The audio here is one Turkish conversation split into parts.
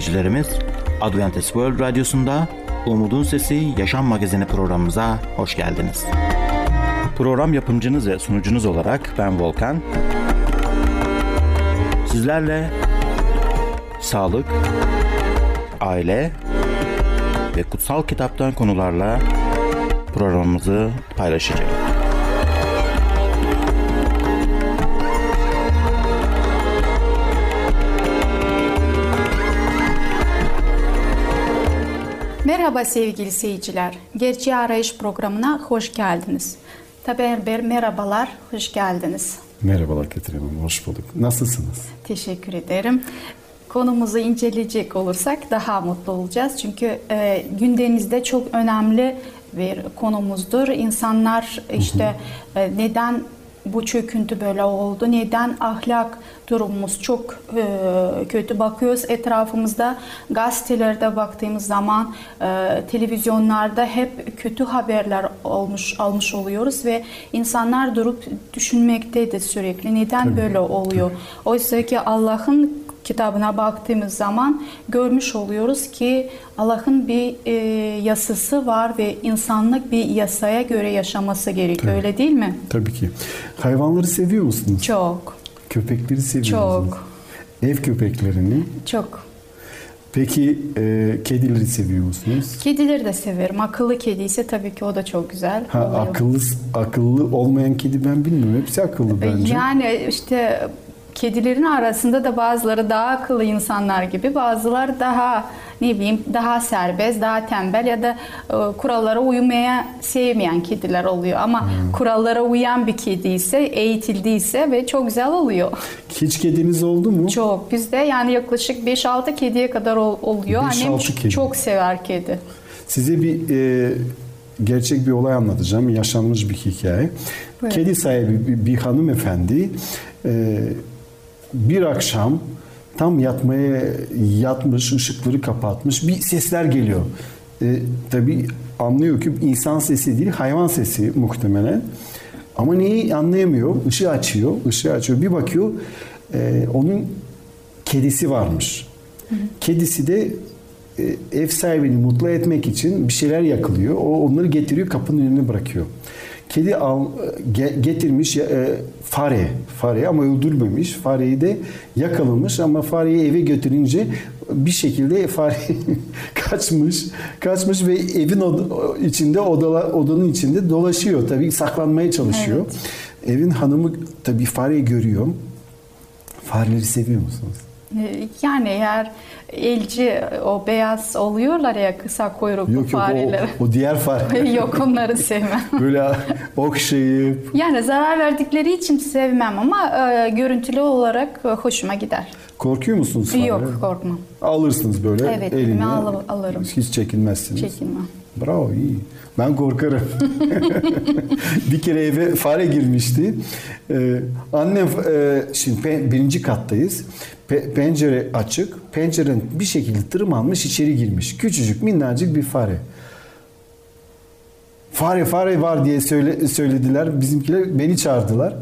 dinleyicilerimiz. Adventist World Radyosu'nda Umutun Sesi Yaşam Magazini programımıza hoş geldiniz. Program yapımcınız ve sunucunuz olarak ben Volkan. Sizlerle sağlık, aile ve kutsal kitaptan konularla programımızı paylaşacağız. Merhaba sevgili seyirciler. Gerçeği Arayış programına hoş geldiniz. Tabi Erber merhabalar, hoş geldiniz. Merhabalar Ketrin Hanım, hoş bulduk. Nasılsınız? Teşekkür ederim. Konumuzu inceleyecek olursak daha mutlu olacağız. Çünkü e, gündemimizde çok önemli bir konumuzdur. İnsanlar işte e, neden bu çöküntü böyle oldu? Neden ahlak durumumuz çok e, kötü bakıyoruz etrafımızda gazetelerde baktığımız zaman e, televizyonlarda hep kötü haberler olmuş almış oluyoruz ve insanlar durup düşünmektedir sürekli neden Tabii. böyle oluyor? Oysa ki Allah'ın kitabına baktığımız zaman görmüş oluyoruz ki Allah'ın bir e, yasası var ve insanlık bir yasaya göre yaşaması gerekiyor. Öyle değil mi? Tabii ki. Hayvanları seviyor musunuz? Çok, Köpekleri seviyor Çok. Ev köpeklerini. çok. Peki e, kedileri seviyor musunuz? Kedileri de severim. Akıllı kedi ise tabii ki o da çok güzel. Ha, oluyor. akıllı akıllı olmayan kedi ben bilmiyorum. Hepsi akıllı bence. Yani işte kedilerin arasında da bazıları daha akıllı insanlar gibi, bazıları daha ne bileyim daha serbest, daha tembel ya da e, kurallara uymaya sevmeyen kediler oluyor. Ama Hmm. kurallara uyan bir kedi ise, eğitildiyse ve çok güzel oluyor. Hiç kediniz oldu mu? Çok. Bizde yani yaklaşık 5-6 kediye kadar ol- oluyor. 5-6 Annem kedi. çok sever kedi. Size bir e, gerçek bir olay anlatacağım. Yaşanmış bir hikaye. Buyurun. Kedi sahibi bir, bir hanımefendi e, bir akşam tam yatmaya yatmış, ışıkları kapatmış. Bir sesler geliyor. E, tabii anlıyor ki insan sesi değil, hayvan sesi muhtemelen. Ama neyi anlayamıyor. Işığı açıyor, ışığı açıyor. Bir bakıyor, e, onun kedisi varmış. Kedisi de e, ev sahibini mutlu etmek için bir şeyler yakılıyor. O onları getiriyor kapının önüne bırakıyor. Kedi al, ge- getirmiş e, fare, fare ama öldürmemiş. Fareyi de yakalamış ama fareyi eve götürünce bir şekilde fare kaçmış, kaçmış ve evin od- içinde odala, odanın içinde dolaşıyor. Tabii saklanmaya çalışıyor. Evin hanımı tabii fareyi görüyor. Fareleri seviyor musunuz? Ee, Yani eğer elci o beyaz oluyorlar ya kısa kuyruklu Yok yok fareler. o, o diğer fare. yok onları sevmem. Böyle okşayıp Yani zarar verdikleri için sevmem ama e, görüntülü olarak e, hoşuma gider. korkuyor musunuz fare? Yok korkmam. Alırsınız böyle Evet, eline. al- alırım. Hiç çekinmezsiniz. Çekinmem. Bravo iyi. Ben korkarım. bir kere eve fare girmişti. Ee, annem e, şimdi pe- birinci kattayız. Pe- pencere açık. Pencerenin bir şekilde tırmanmış içeri girmiş. Küçücük minnacık bir fare. Fare fare var diye söyle, söylediler. Bizimkiler beni çağırdılar.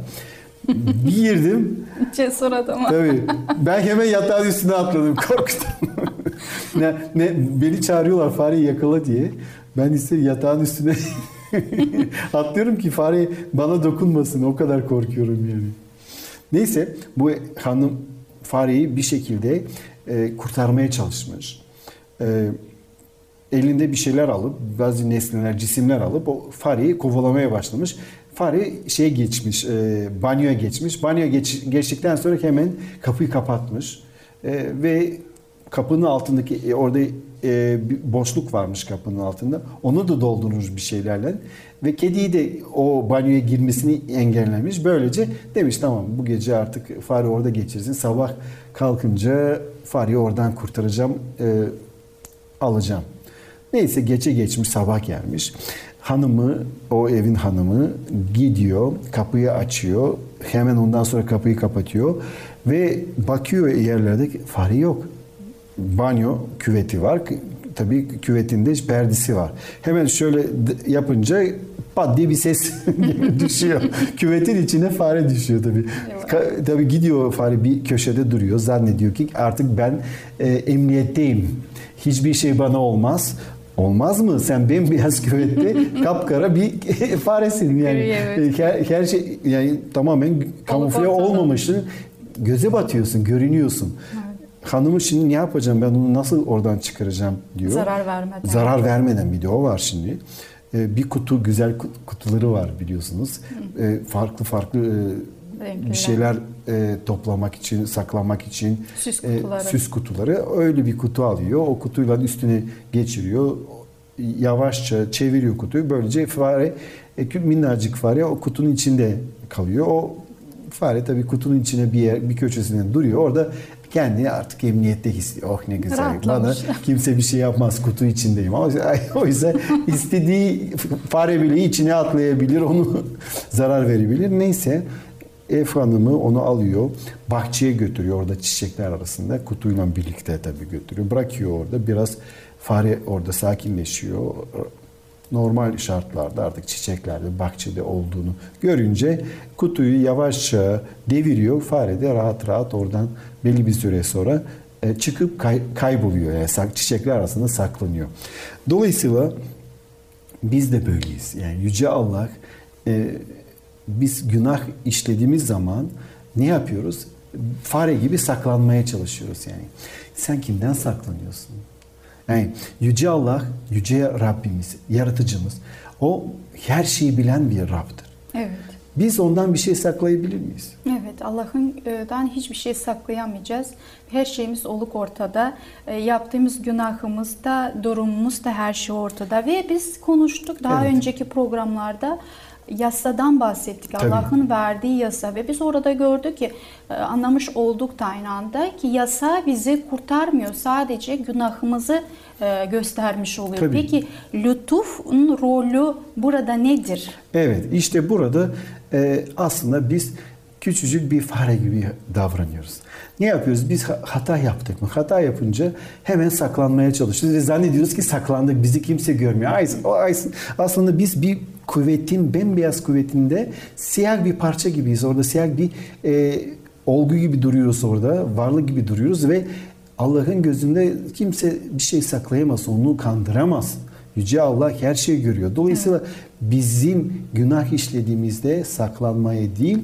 bir girdim. Cesur adam. Tabii. Ben hemen yatağın üstüne atladım korkudan. ne, ne, beni çağırıyorlar fareyi yakala diye. Ben ise yatağın üstüne atlıyorum ki fare bana dokunmasın. O kadar korkuyorum yani. Neyse bu hanım fareyi bir şekilde e, kurtarmaya çalışmış. E, elinde bir şeyler alıp bazı nesneler, cisimler alıp o fareyi kovalamaya başlamış. Fare şeye geçmiş, e, banyoya geçmiş. Banyoya geç, geçtikten sonra hemen kapıyı kapatmış. E, ve kapının altındaki e, orada e, bir boşluk varmış kapının altında. Onu da doldurmuş bir şeylerle. Ve kediyi de o banyoya girmesini engellemiş. Böylece demiş tamam bu gece artık fare orada geçirsin. Sabah kalkınca fareyi oradan kurtaracağım, e, alacağım. Neyse geçe geçmiş sabah gelmiş. Hanımı, o evin hanımı gidiyor, kapıyı açıyor. Hemen ondan sonra kapıyı kapatıyor. Ve bakıyor yerlerde fare yok. Banyo küveti var. Tabii küvetinde perdesi var. Hemen şöyle yapınca pat diye bir ses düşüyor. Küvetin içine fare düşüyor tabii. Ka- tabii gidiyor fare bir köşede duruyor. Zannediyor ki artık ben e, emniyetteyim. Hiçbir şey bana olmaz. Olmaz mı? Sen bembeyaz küvette kapkara bir faresin yani. Evet. Her, her şey yani tamamen kamufle olmamışsın. Göze batıyorsun, görünüyorsun. Hanımı şimdi ne yapacağım ben onu nasıl oradan çıkaracağım diyor. Zarar vermeden. Zarar vermeden bir de o var şimdi. Ee, bir kutu güzel ku- kutuları var biliyorsunuz. Ee, farklı farklı e, Renkler. bir şeyler e, toplamak için, saklamak için Süs e, kutuları. süs kutuları öyle bir kutu alıyor. O kutuyla üstüne geçiriyor. Yavaşça çeviriyor kutuyu. Böylece fare e, minnacık fare o kutunun içinde kalıyor. O fare tabii kutunun içine bir yer, bir köşesinde duruyor. Orada kendini artık emniyette hissediyor. Oh ne güzel. Bana Rahatlamış. kimse bir şey yapmaz. Kutu içindeyim. Yüzden, o yüzden istediği fare bile içine atlayabilir. Onu zarar verebilir. Neyse ev hanımı onu alıyor. Bahçeye götürüyor orada çiçekler arasında. Kutuyla birlikte tabii götürüyor. Bırakıyor orada. Biraz fare orada sakinleşiyor. Normal şartlarda artık çiçeklerde, bahçede olduğunu görünce kutuyu yavaşça deviriyor. Fare de rahat rahat oradan belli bir süre sonra e, çıkıp kay- kayboluyor. Yani çiçekler arasında saklanıyor. Dolayısıyla biz de böyleyiz. Yani Yüce Allah e, biz günah işlediğimiz zaman ne yapıyoruz? Fare gibi saklanmaya çalışıyoruz yani. Sen kimden saklanıyorsun? Yani Yüce Allah, Yüce Rabbimiz, yaratıcımız. O her şeyi bilen bir Rab'dır. Evet. Biz ondan bir şey saklayabilir miyiz? Evet, Allah'ından hiçbir şey saklayamayacağız. Her şeyimiz oluk ortada. E, yaptığımız günahımız da, durumumuz da her şey ortada. Ve biz konuştuk daha Evet. önceki programlarda yasadan bahsettik. Allah'ın verdiği yasa ve biz orada gördük ki e, anlamış olduk da aynı anda ki yasa bizi kurtarmıyor. Sadece günahımızı e, göstermiş oluyor. Tabii. Peki lütufun rolü burada nedir? Evet, işte burada e, aslında biz küçücük bir fare gibi davranıyoruz. Ne yapıyoruz? Biz ha- hata yaptık mı? Hata yapınca hemen saklanmaya çalışıyoruz ve zannediyoruz ki saklandık. Bizi kimse görmüyor. Ay, o ay- aslında biz bir kuvvetin, bembeyaz kuvvetinde siyah bir parça gibiyiz. Orada siyah bir e, olgu gibi duruyoruz orada. Varlık gibi duruyoruz ve Allah'ın gözünde kimse bir şey saklayamaz, onu kandıramaz. Yüce Allah her şeyi görüyor. Dolayısıyla bizim günah işlediğimizde saklanmaya değil,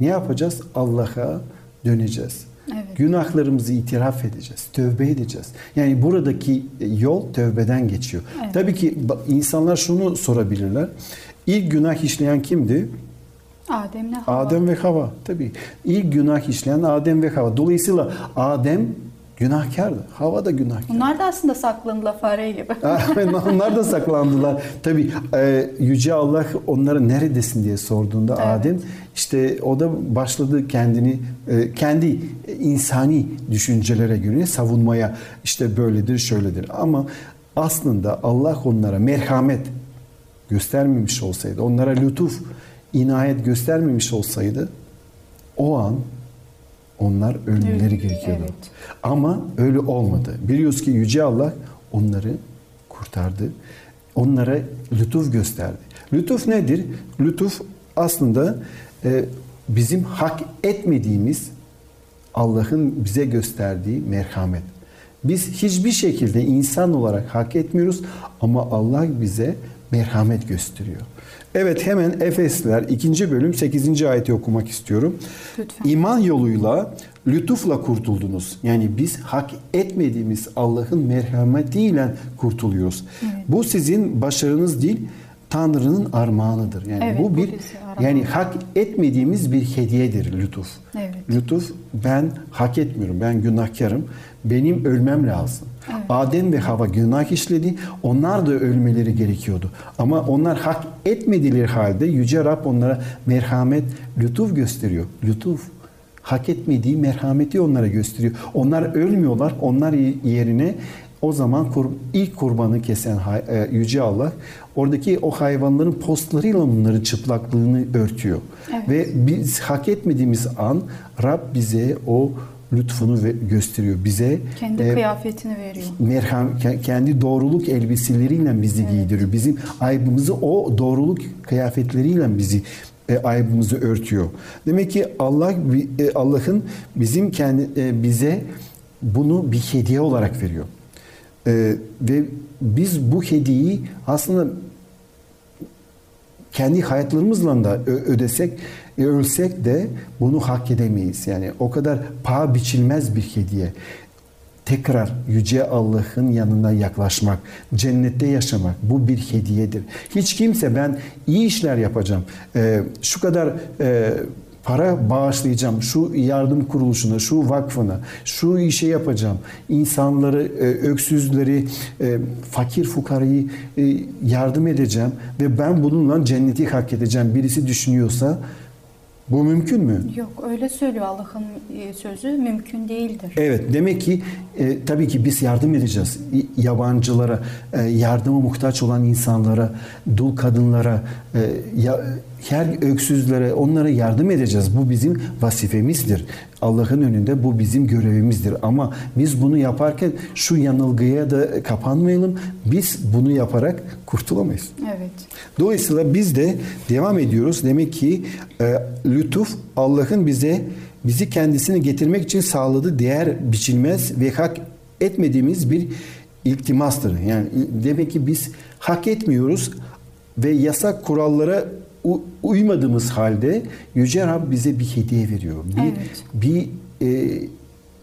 ne yapacağız? Allah'a döneceğiz. Evet. Günahlarımızı itiraf edeceğiz, tövbe edeceğiz. Yani buradaki yol tövbeden geçiyor. Evet. Tabii ki insanlar şunu sorabilirler. İlk günah işleyen kimdi? Adem'le Havva. Adem ve Hava. Tabii. İlk günah işleyen Adem ve Hava. Dolayısıyla Adem günahkardı. Hava da günahkar. Bunlar da aslında saklandılar fare gibi. Onlar da saklandılar. Tabii e, Yüce Allah onlara neredesin diye sorduğunda Evet. Adem işte o da başladı kendini e, kendi insani düşüncelere göre savunmaya işte böyledir şöyledir ama aslında Allah onlara merhamet göstermemiş olsaydı onlara lütuf inayet göstermemiş olsaydı o an onlar ölmeleri Evet, gerekiyordu. evet. Ama öyle olmadı. Biliyoruz ki Yüce Allah onları kurtardı. Onlara lütuf gösterdi. Lütuf nedir? Lütuf aslında e, bizim hak etmediğimiz Allah'ın bize gösterdiği merhamet. Biz hiçbir şekilde insan olarak hak etmiyoruz ama Allah bize merhamet gösteriyor. Evet hemen Efesliler 2. bölüm 8. ayeti okumak istiyorum. Lütfen. İman yoluyla lütufla kurtuldunuz. Yani biz hak etmediğimiz Allah'ın merhametiyle kurtuluyoruz. Bu sizin başarınız değil, Tanrı'nın armağanıdır. Yani Evet, bu bir yani hak etmediğimiz bir hediyedir lütuf. Evet. Lütuf ben hak etmiyorum. Ben günahkarım. Benim ölmem lazım. Adem ve Hava günah işledi. Onlar da ölmeleri gerekiyordu. Ama onlar hak etmediler halde Yüce Rab onlara merhamet, lütuf gösteriyor. Lütuf. Hak etmediği merhameti onlara gösteriyor. Onlar ölmüyorlar. Onlar yerine o zaman kur- ilk kurbanı kesen e, Yüce Allah oradaki o hayvanların postlarıyla onların çıplaklığını örtüyor. Evet. Ve biz hak etmediğimiz an Rab bize o lütfunu ve- gösteriyor bize. Kendi e, kıyafetini veriyor. merham ke- kendi doğruluk elbiseleriyle bizi giydiriyor. Bizim aybımızı o doğruluk kıyafetleriyle bizi e, aybımızı örtüyor. Demek ki Allah e, Allah'ın bizim kendi e, bize bunu bir hediye olarak veriyor. E, ve biz bu hediyeyi aslında kendi hayatlarımızla da ödesek, e, ölsek de bunu hak edemeyiz. Yani o kadar paha biçilmez bir hediye. Tekrar Yüce Allah'ın yanına yaklaşmak, cennette yaşamak bu bir hediyedir. Hiç kimse ben iyi işler yapacağım, e, şu kadar e, para bağışlayacağım, şu yardım kuruluşuna, şu vakfına, şu işe yapacağım, insanları, e, öksüzleri, e, fakir fukarayı e, yardım edeceğim ve ben bununla cenneti hak edeceğim birisi düşünüyorsa bu mümkün mü? Yok öyle söylüyor Allah'ın e, sözü mümkün değildir. Evet demek ki e, tabii ki biz yardım edeceğiz yabancılara, e, yardıma muhtaç olan insanlara, dul kadınlara, e, ya, her öksüzlere onlara yardım edeceğiz. Bu bizim vazifemizdir. Allah'ın önünde bu bizim görevimizdir. Ama biz bunu yaparken şu yanılgıya da kapanmayalım. Biz bunu yaparak kurtulamayız. Evet. Dolayısıyla biz de devam ediyoruz. Demek ki e, lütuf Allah'ın bize bizi kendisine getirmek için sağladığı değer biçilmez ve hak etmediğimiz bir iltimastır. Yani demek ki biz hak etmiyoruz ve yasak kurallara uymadığımız halde Yüce Rab bize bir hediye veriyor. Bir, Evet. bir e,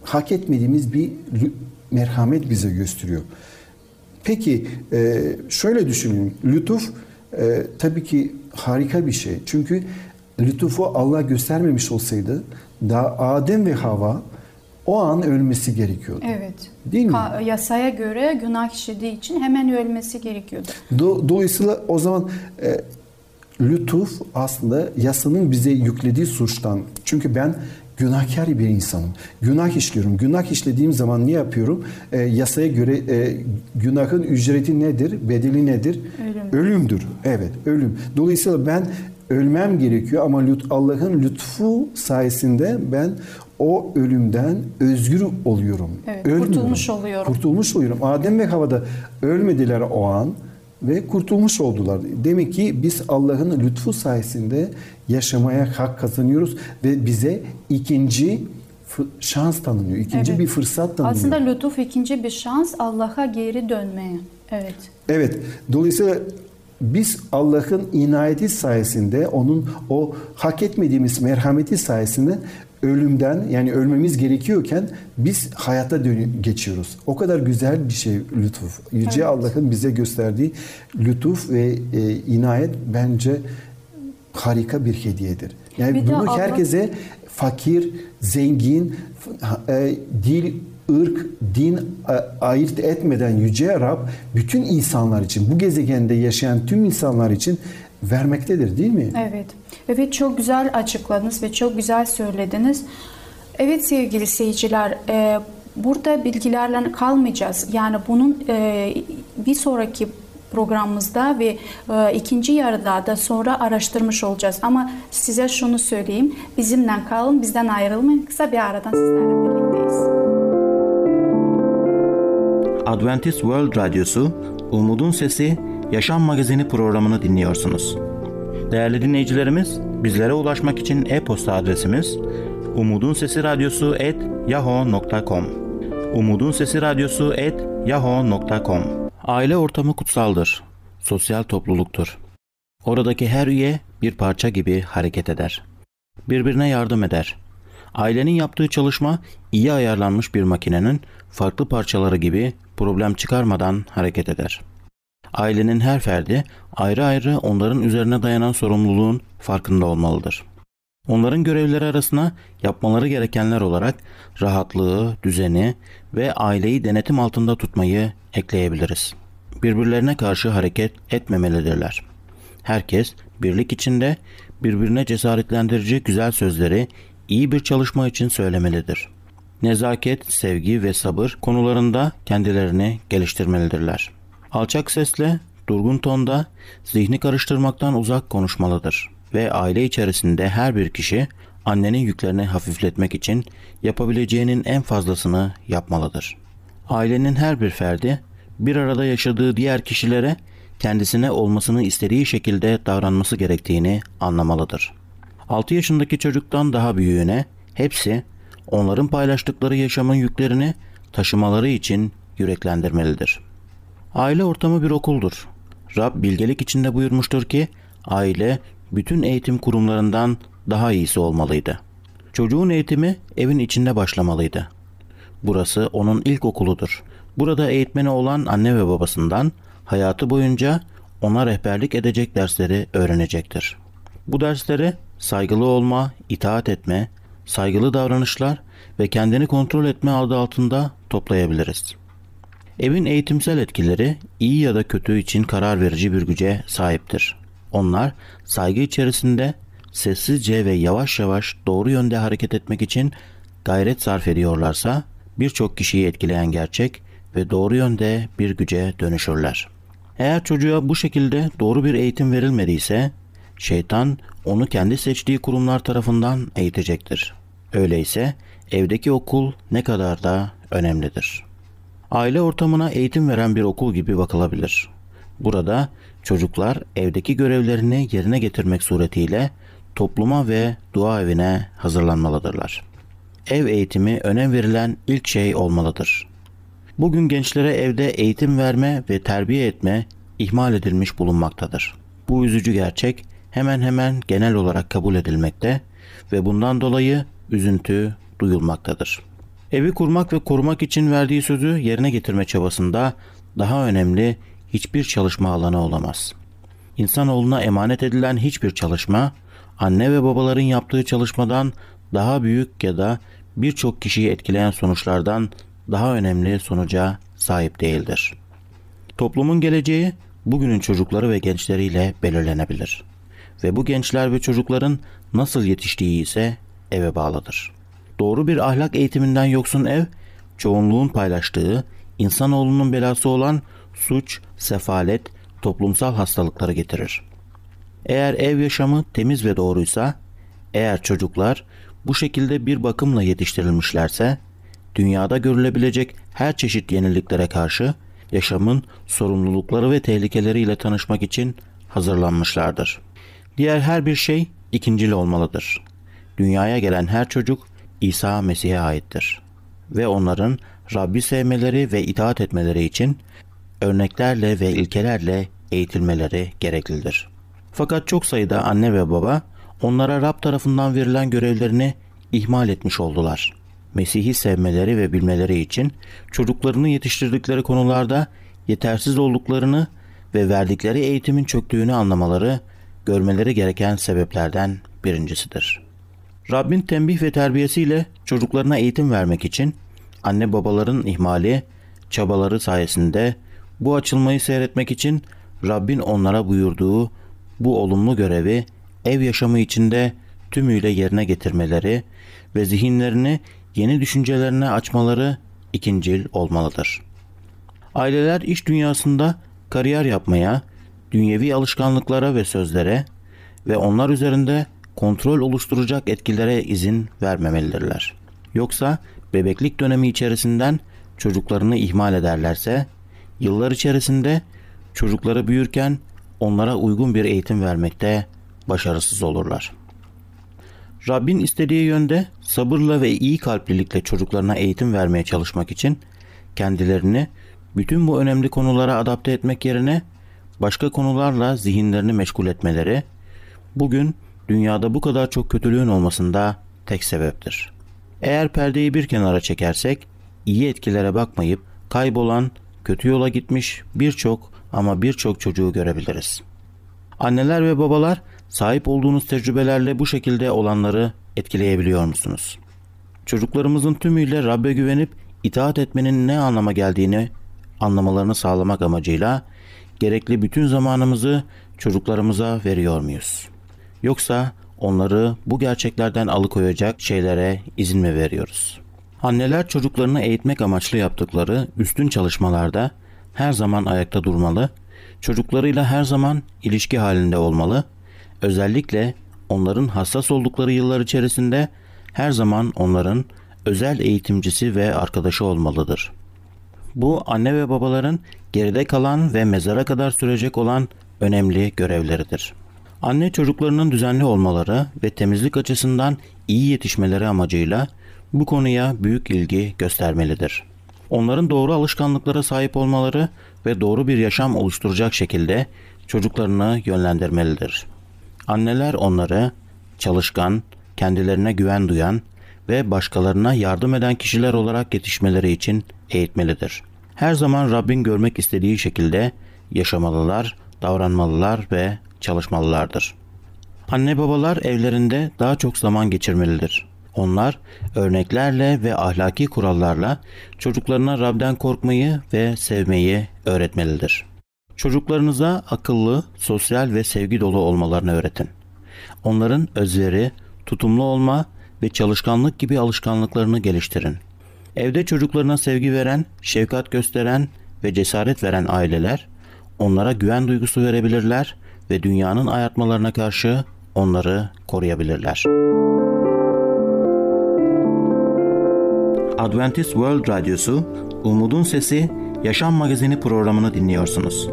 hak etmediğimiz bir merhamet bize gösteriyor. Peki e, şöyle düşünün. Lütuf e, tabii ki harika bir şey. Çünkü lütufu Allah göstermemiş olsaydı daha Adem ve Hava o an ölmesi gerekiyordu. Evet. Değil mi? Ka- yasaya göre günah işlediği için hemen ölmesi gerekiyordu. Do- dolayısıyla o zaman e, lütuf aslında yasanın bize yüklediği suçtan. Çünkü ben günahkar bir insanım. Günah işliyorum. Günah işlediğim zaman ne yapıyorum? E, yasaya göre e, günahın ücreti nedir? Bedeli nedir? Ölüm. Ölümdür. Evet, ölüm. Dolayısıyla ben ölmem gerekiyor ama lüt- Allah'ın lütfu sayesinde ben o ölümden özgür oluyorum. Evet, Ölmüyorum. kurtulmuş oluyorum. Kurtulmuş oluyorum. Adem ve Havada ölmediler o an ve kurtulmuş oldular. Demek ki biz Allah'ın lütfu sayesinde yaşamaya hak kazanıyoruz ve bize ikinci şans tanınıyor. İkinci Evet. bir fırsat tanınıyor. Aslında lütuf ikinci bir şans Allah'a geri dönmeye. Evet. Evet. Dolayısıyla biz Allah'ın inayeti sayesinde onun o hak etmediğimiz merhameti sayesinde ölümden yani ölmemiz gerekiyorken biz hayata dönü- geçiyoruz. O kadar güzel bir şey lütuf. Yüce Evet. Allah'ın bize gösterdiği lütuf ve e, inayet bence harika bir hediyedir. Yani Bir bunu Allah- herkese fakir, zengin, e, dil, ırk, din ayırt etmeden Yüce Rab bütün insanlar için, bu gezegende yaşayan tüm insanlar için vermektedir değil mi? Evet. Evet çok güzel açıkladınız ve çok güzel söylediniz. Evet sevgili seyirciler, e, burada bilgilerle kalmayacağız. Yani bunun e, bir sonraki programımızda ve e, ikinci yarıda da sonra araştırmış olacağız. Ama size şunu söyleyeyim, bizimle kalın, bizden ayrılmayın. Kısa bir aradan sizlerle birlikteyiz. Adventist World Radyosu Umutun Sesi Yaşam Magazini programını dinliyorsunuz. Değerli dinleyicilerimiz, bizlere ulaşmak için e-posta adresimiz umudunsesiradyosu@yahoo.com. Umutun Sesi Radyosu @yahoo.com. Aile ortamı kutsaldır. Sosyal topluluktur. Oradaki her üye bir parça gibi hareket eder. Birbirine yardım eder. Ailenin yaptığı çalışma iyi ayarlanmış bir makinenin farklı parçaları gibi problem çıkarmadan hareket eder. Ailenin her ferdi ayrı ayrı onların üzerine dayanan sorumluluğun farkında olmalıdır. Onların görevleri arasına yapmaları gerekenler olarak rahatlığı, düzeni ve aileyi denetim altında tutmayı ekleyebiliriz. Birbirlerine karşı hareket etmemelidirler. Herkes birlik içinde birbirine cesaretlendirici güzel sözleri iyi bir çalışma için söylemelidir. Nezaket, sevgi ve sabır konularında kendilerini geliştirmelidirler. Alçak sesle, durgun tonda, zihni karıştırmaktan uzak konuşmalıdır ve aile içerisinde her bir kişi annenin yüklerini hafifletmek için yapabileceğinin en fazlasını yapmalıdır. Ailenin her bir ferdi bir arada yaşadığı diğer kişilere kendisine olmasını istediği şekilde davranması gerektiğini anlamalıdır. 6 yaşındaki çocuktan daha büyüğüne hepsi onların paylaştıkları yaşamın yüklerini taşımaları için yüreklendirmelidir. Aile ortamı bir okuldur. Rab bilgelik içinde buyurmuştur ki aile bütün eğitim kurumlarından daha iyisi olmalıydı. Çocuğun eğitimi evin içinde başlamalıydı. Burası onun ilk okuludur. Burada eğitmeni olan anne ve babasından hayatı boyunca ona rehberlik edecek dersleri öğrenecektir. Bu dersleri saygılı olma, itaat etme, saygılı davranışlar ve kendini kontrol etme adı altında toplayabiliriz. Evin eğitimsel etkileri iyi ya da kötü için karar verici bir güce sahiptir. Onlar saygı içerisinde sessizce ve yavaş yavaş doğru yönde hareket etmek için gayret sarf ediyorlarsa birçok kişiyi etkileyen gerçek ve doğru yönde bir güce dönüşürler. Eğer çocuğa bu şekilde doğru bir eğitim verilmediyse şeytan onu kendi seçtiği kurumlar tarafından eğitecektir. Öyleyse evdeki okul ne kadar da önemlidir. Aile ortamına eğitim veren bir okul gibi bakılabilir. Burada çocuklar evdeki görevlerini yerine getirmek suretiyle topluma ve dua evine hazırlanmalıdırlar. Ev eğitimi önem verilen ilk şey olmalıdır. Bugün gençlere evde eğitim verme ve terbiye etme ihmal edilmiş bulunmaktadır. Bu üzücü gerçek hemen hemen genel olarak kabul edilmekte ve bundan dolayı üzüntü duyulmaktadır. Evi kurmak ve korumak için verdiği sözü yerine getirme çabasında daha önemli hiçbir çalışma alanı olamaz. İnsanoğluna emanet edilen hiçbir çalışma anne ve babaların yaptığı çalışmadan daha büyük ya da birçok kişiyi etkileyen sonuçlardan daha önemli sonuca sahip değildir. Toplumun geleceği bugünün çocukları ve gençleriyle belirlenebilir. Ve bu gençler ve çocukların nasıl yetiştiği ise eve bağlıdır. Doğru bir ahlak eğitiminden yoksun ev, çoğunluğun paylaştığı, insanoğlunun belası olan suç, sefalet, toplumsal hastalıkları getirir. Eğer ev yaşamı temiz ve doğruysa, eğer çocuklar bu şekilde bir bakımla yetiştirilmişlerse, dünyada görülebilecek her çeşit yeniliklere karşı yaşamın sorumlulukları ve tehlikeleriyle tanışmak için hazırlanmışlardır. Diğer her bir şey ikincil olmalıdır. Dünyaya gelen her çocuk İsa Mesih'e aittir ve onların Rabbi sevmeleri ve itaat etmeleri için örneklerle ve ilkelerle eğitilmeleri gereklidir. Fakat çok sayıda anne ve baba onlara Rab tarafından verilen görevlerini ihmal etmiş oldular. Mesih'i sevmeleri ve bilmeleri için çocuklarını yetiştirdikleri konularda yetersiz olduklarını ve verdikleri eğitimin çöktüğünü anlamaları görmeleri gereken sebeplerden birincisidir. Rabbin tembih ve terbiyesiyle çocuklarına eğitim vermek için anne babaların ihmali, çabaları sayesinde bu açılmayı seyretmek için Rabbin onlara buyurduğu bu olumlu görevi ev yaşamı içinde tümüyle yerine getirmeleri ve zihinlerini yeni düşüncelerine açmaları ikincil olmalıdır. Aileler iş dünyasında kariyer yapmaya, dünyevi alışkanlıklara ve sözlere ve onlar üzerinde kontrol oluşturacak etkilere izin vermemelidirler. Yoksa bebeklik dönemi içerisinden çocuklarını ihmal ederlerse, yıllar içerisinde çocukları büyürken onlara uygun bir eğitim vermekte başarısız olurlar. Rabbin istediği yönde sabırla ve iyi kalplilikle çocuklarına eğitim vermeye çalışmak için kendilerini bütün bu önemli konulara adapte etmek yerine başka konularla zihinlerini meşgul etmeleri bugün dünyada bu kadar çok kötülüğün olmasında tek sebeptir. Eğer perdeyi bir kenara çekersek iyi etkilere bakmayıp kaybolan, kötü yola gitmiş birçok ama birçok çocuğu görebiliriz. Anneler ve babalar sahip olduğunuz tecrübelerle bu şekilde olanları etkileyebiliyor musunuz? Çocuklarımızın tümüyle Rabbe güvenip itaat etmenin ne anlama geldiğini anlamalarını sağlamak amacıyla gerekli bütün zamanımızı çocuklarımıza veriyor muyuz? Yoksa onları bu gerçeklerden alıkoyacak şeylere izin mi veriyoruz? Anneler çocuklarını eğitmek amaçlı yaptıkları üstün çalışmalarda her zaman ayakta durmalı, çocuklarıyla her zaman ilişki halinde olmalı, özellikle onların hassas oldukları yıllar içerisinde her zaman onların özel eğitimcisi ve arkadaşı olmalıdır. Bu anne ve babaların geride kalan ve mezara kadar sürecek olan önemli görevleridir. Anne çocuklarının düzenli olmaları ve temizlik açısından iyi yetişmeleri amacıyla bu konuya büyük ilgi göstermelidir. Onların doğru alışkanlıklara sahip olmaları ve doğru bir yaşam oluşturacak şekilde çocuklarını yönlendirmelidir. Anneler onları çalışkan, kendilerine güven duyan ve başkalarına yardım eden kişiler olarak yetişmeleri için eğitmelidir. Her zaman Rabbin görmek istediği şekilde yaşamalılar, davranmalılar ve çalışmalılardır. Anne babalar evlerinde daha çok zaman geçirmelidir. Onlar örneklerle ve ahlaki kurallarla çocuklarına Rab'den korkmayı ve sevmeyi öğretmelidir. Çocuklarınıza akıllı, sosyal ve sevgi dolu olmalarını öğretin. Onların özveri, tutumlu olma ve çalışkanlık gibi alışkanlıklarını geliştirin. Evde çocuklarına sevgi veren, şefkat gösteren ve cesaret veren aileler onlara güven duygusu verebilirler ve dünyanın ayartmalarına karşı onları koruyabilirler. Adventist World Radyosu, Umutun Sesi, Yaşam Magazini programını dinliyorsunuz.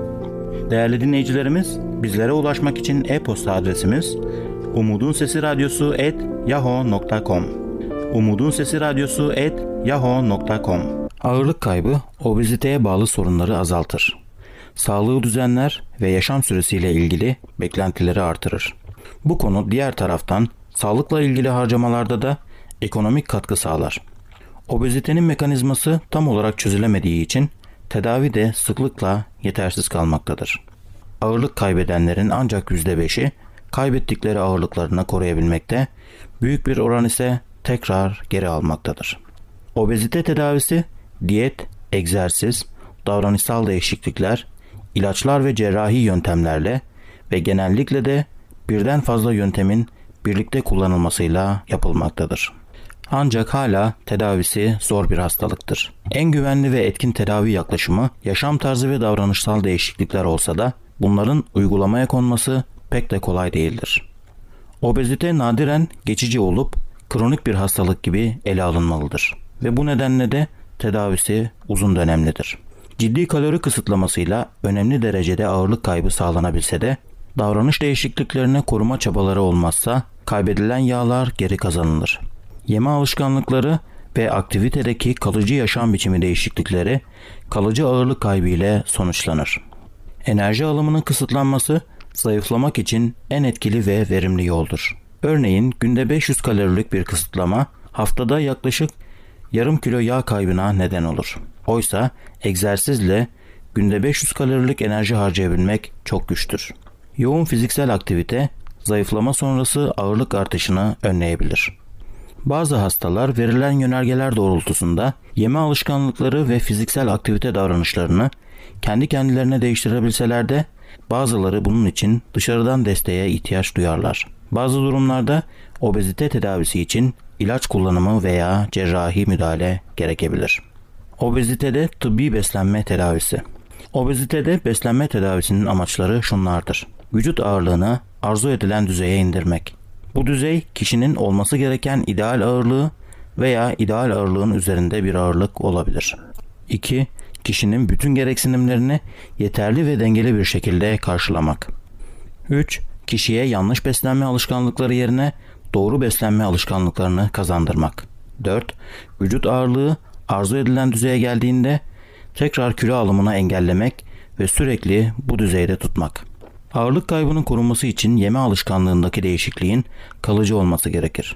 Değerli dinleyicilerimiz, bizlere ulaşmak için e-posta adresimiz Umutun Sesi Sesi Radyosu Ağırlık kaybı obeziteye bağlı sorunları azaltır. Sağlığı düzenler ve yaşam süresiyle ilgili beklentileri artırır. Bu konu diğer taraftan sağlıkla ilgili harcamalarda da ekonomik katkı sağlar. Obezitenin mekanizması tam olarak çözülemediği için tedavi de sıklıkla yetersiz kalmaktadır. Ağırlık kaybedenlerin ancak %5'i kaybettikleri ağırlıklarını koruyabilmekte, büyük bir oran ise tekrar geri almaktadır. Obezite tedavisi diyet, egzersiz, davranışsal değişiklikler, ilaçlar ve cerrahi yöntemlerle ve genellikle de birden fazla yöntemin birlikte kullanılmasıyla yapılmaktadır. Ancak hala tedavisi zor bir hastalıktır. En güvenli ve etkin tedavi yaklaşımı yaşam tarzı ve davranışsal değişiklikler olsa da bunların uygulamaya konması pek de kolay değildir. Obezite nadiren geçici olup kronik bir hastalık gibi ele alınmalıdır ve bu nedenle de tedavisi uzun dönemlidir. Ciddi kalori kısıtlamasıyla önemli derecede ağırlık kaybı sağlanabilse de davranış değişikliklerine koruma çabaları olmazsa kaybedilen yağlar geri kazanılır. Yeme alışkanlıkları ve aktivitedeki kalıcı yaşam biçimi değişiklikleri kalıcı ağırlık kaybı ile sonuçlanır. Enerji alımının kısıtlanması zayıflamak için en etkili ve verimli yoldur. Örneğin günde 500 kalorilik bir kısıtlama haftada yaklaşık yarım kilo yağ kaybına neden olur. Oysa egzersizle günde 500 kalorilik enerji harcayabilmek çok güçtür. Yoğun fiziksel aktivite zayıflama sonrası ağırlık artışını önleyebilir. Bazı hastalar verilen yönergeler doğrultusunda yeme alışkanlıkları ve fiziksel aktivite davranışlarını kendi kendilerine değiştirebilseler de bazıları bunun için dışarıdan desteğe ihtiyaç duyarlar. Bazı durumlarda obezite tedavisi için ilaç kullanımı veya cerrahi müdahale gerekebilir. Obezitede tıbbi beslenme tedavisi. Obezitede beslenme tedavisinin amaçları şunlardır. Vücut ağırlığını arzu edilen düzeye indirmek. Bu düzey kişinin olması gereken ideal ağırlığı veya ideal ağırlığın üzerinde bir ağırlık olabilir. 2. Kişinin bütün gereksinimlerini yeterli ve dengeli bir şekilde karşılamak. 3. Kişiye yanlış beslenme alışkanlıkları yerine doğru beslenme alışkanlıklarını kazandırmak. 4. Vücut ağırlığı arzu edilen düzeye geldiğinde tekrar kilo alımına engellemek ve sürekli bu düzeyde tutmak. Ağırlık kaybının korunması için yeme alışkanlığındaki değişikliğin kalıcı olması gerekir.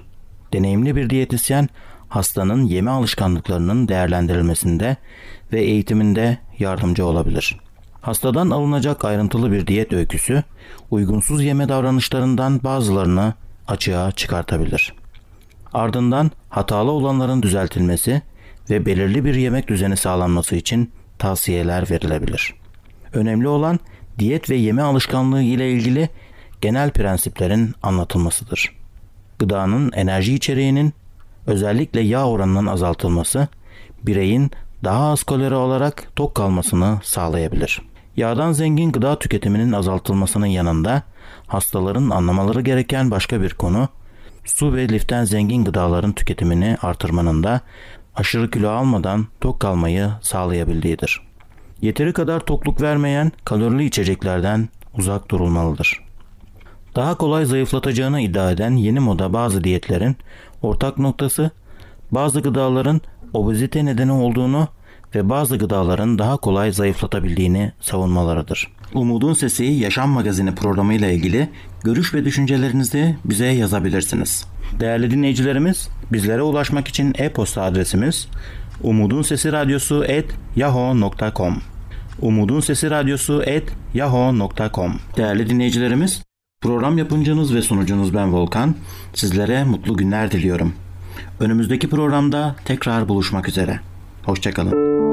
Deneyimli bir diyetisyen hastanın yeme alışkanlıklarının değerlendirilmesinde ve eğitiminde yardımcı olabilir. Hastadan alınacak ayrıntılı bir diyet öyküsü uygunsuz yeme davranışlarından bazılarını açığa çıkartabilir. Ardından hatalı olanların düzeltilmesi ve belirli bir yemek düzeni sağlanması için tavsiyeler verilebilir. Önemli olan diyet ve yeme alışkanlığı ile ilgili genel prensiplerin anlatılmasıdır. Gıdanın enerji içeriğinin özellikle yağ oranının azaltılması bireyin daha az kalori alarak tok kalmasını sağlayabilir. Yağdan zengin gıda tüketiminin azaltılmasının yanında hastaların anlamaları gereken başka bir konu su ve liften zengin gıdaların tüketimini artırmanın da aşırı kilo almadan tok kalmayı sağlayabildiğidir. Yeteri kadar tokluk vermeyen kalorili içeceklerden uzak durulmalıdır. Daha kolay zayıflatacağını iddia eden yeni moda bazı diyetlerin ortak noktası bazı gıdaların obezite nedeni olduğunu ve bazı gıdaların daha kolay zayıflatabildiğini savunmalarıdır. Umudun Sesi Yaşam Magazini programı ile ilgili görüş ve düşüncelerinizi bize yazabilirsiniz. Değerli dinleyicilerimiz, bizlere ulaşmak için e-posta adresimiz umudun sesi radyosu et yahoo.com Umudun Sesi Radyosu et yahoo.com Değerli dinleyicilerimiz, program yapımcınız ve sunucunuz ben Volkan. Sizlere mutlu günler diliyorum. Önümüzdeki programda tekrar buluşmak üzere. Hoşçakalın.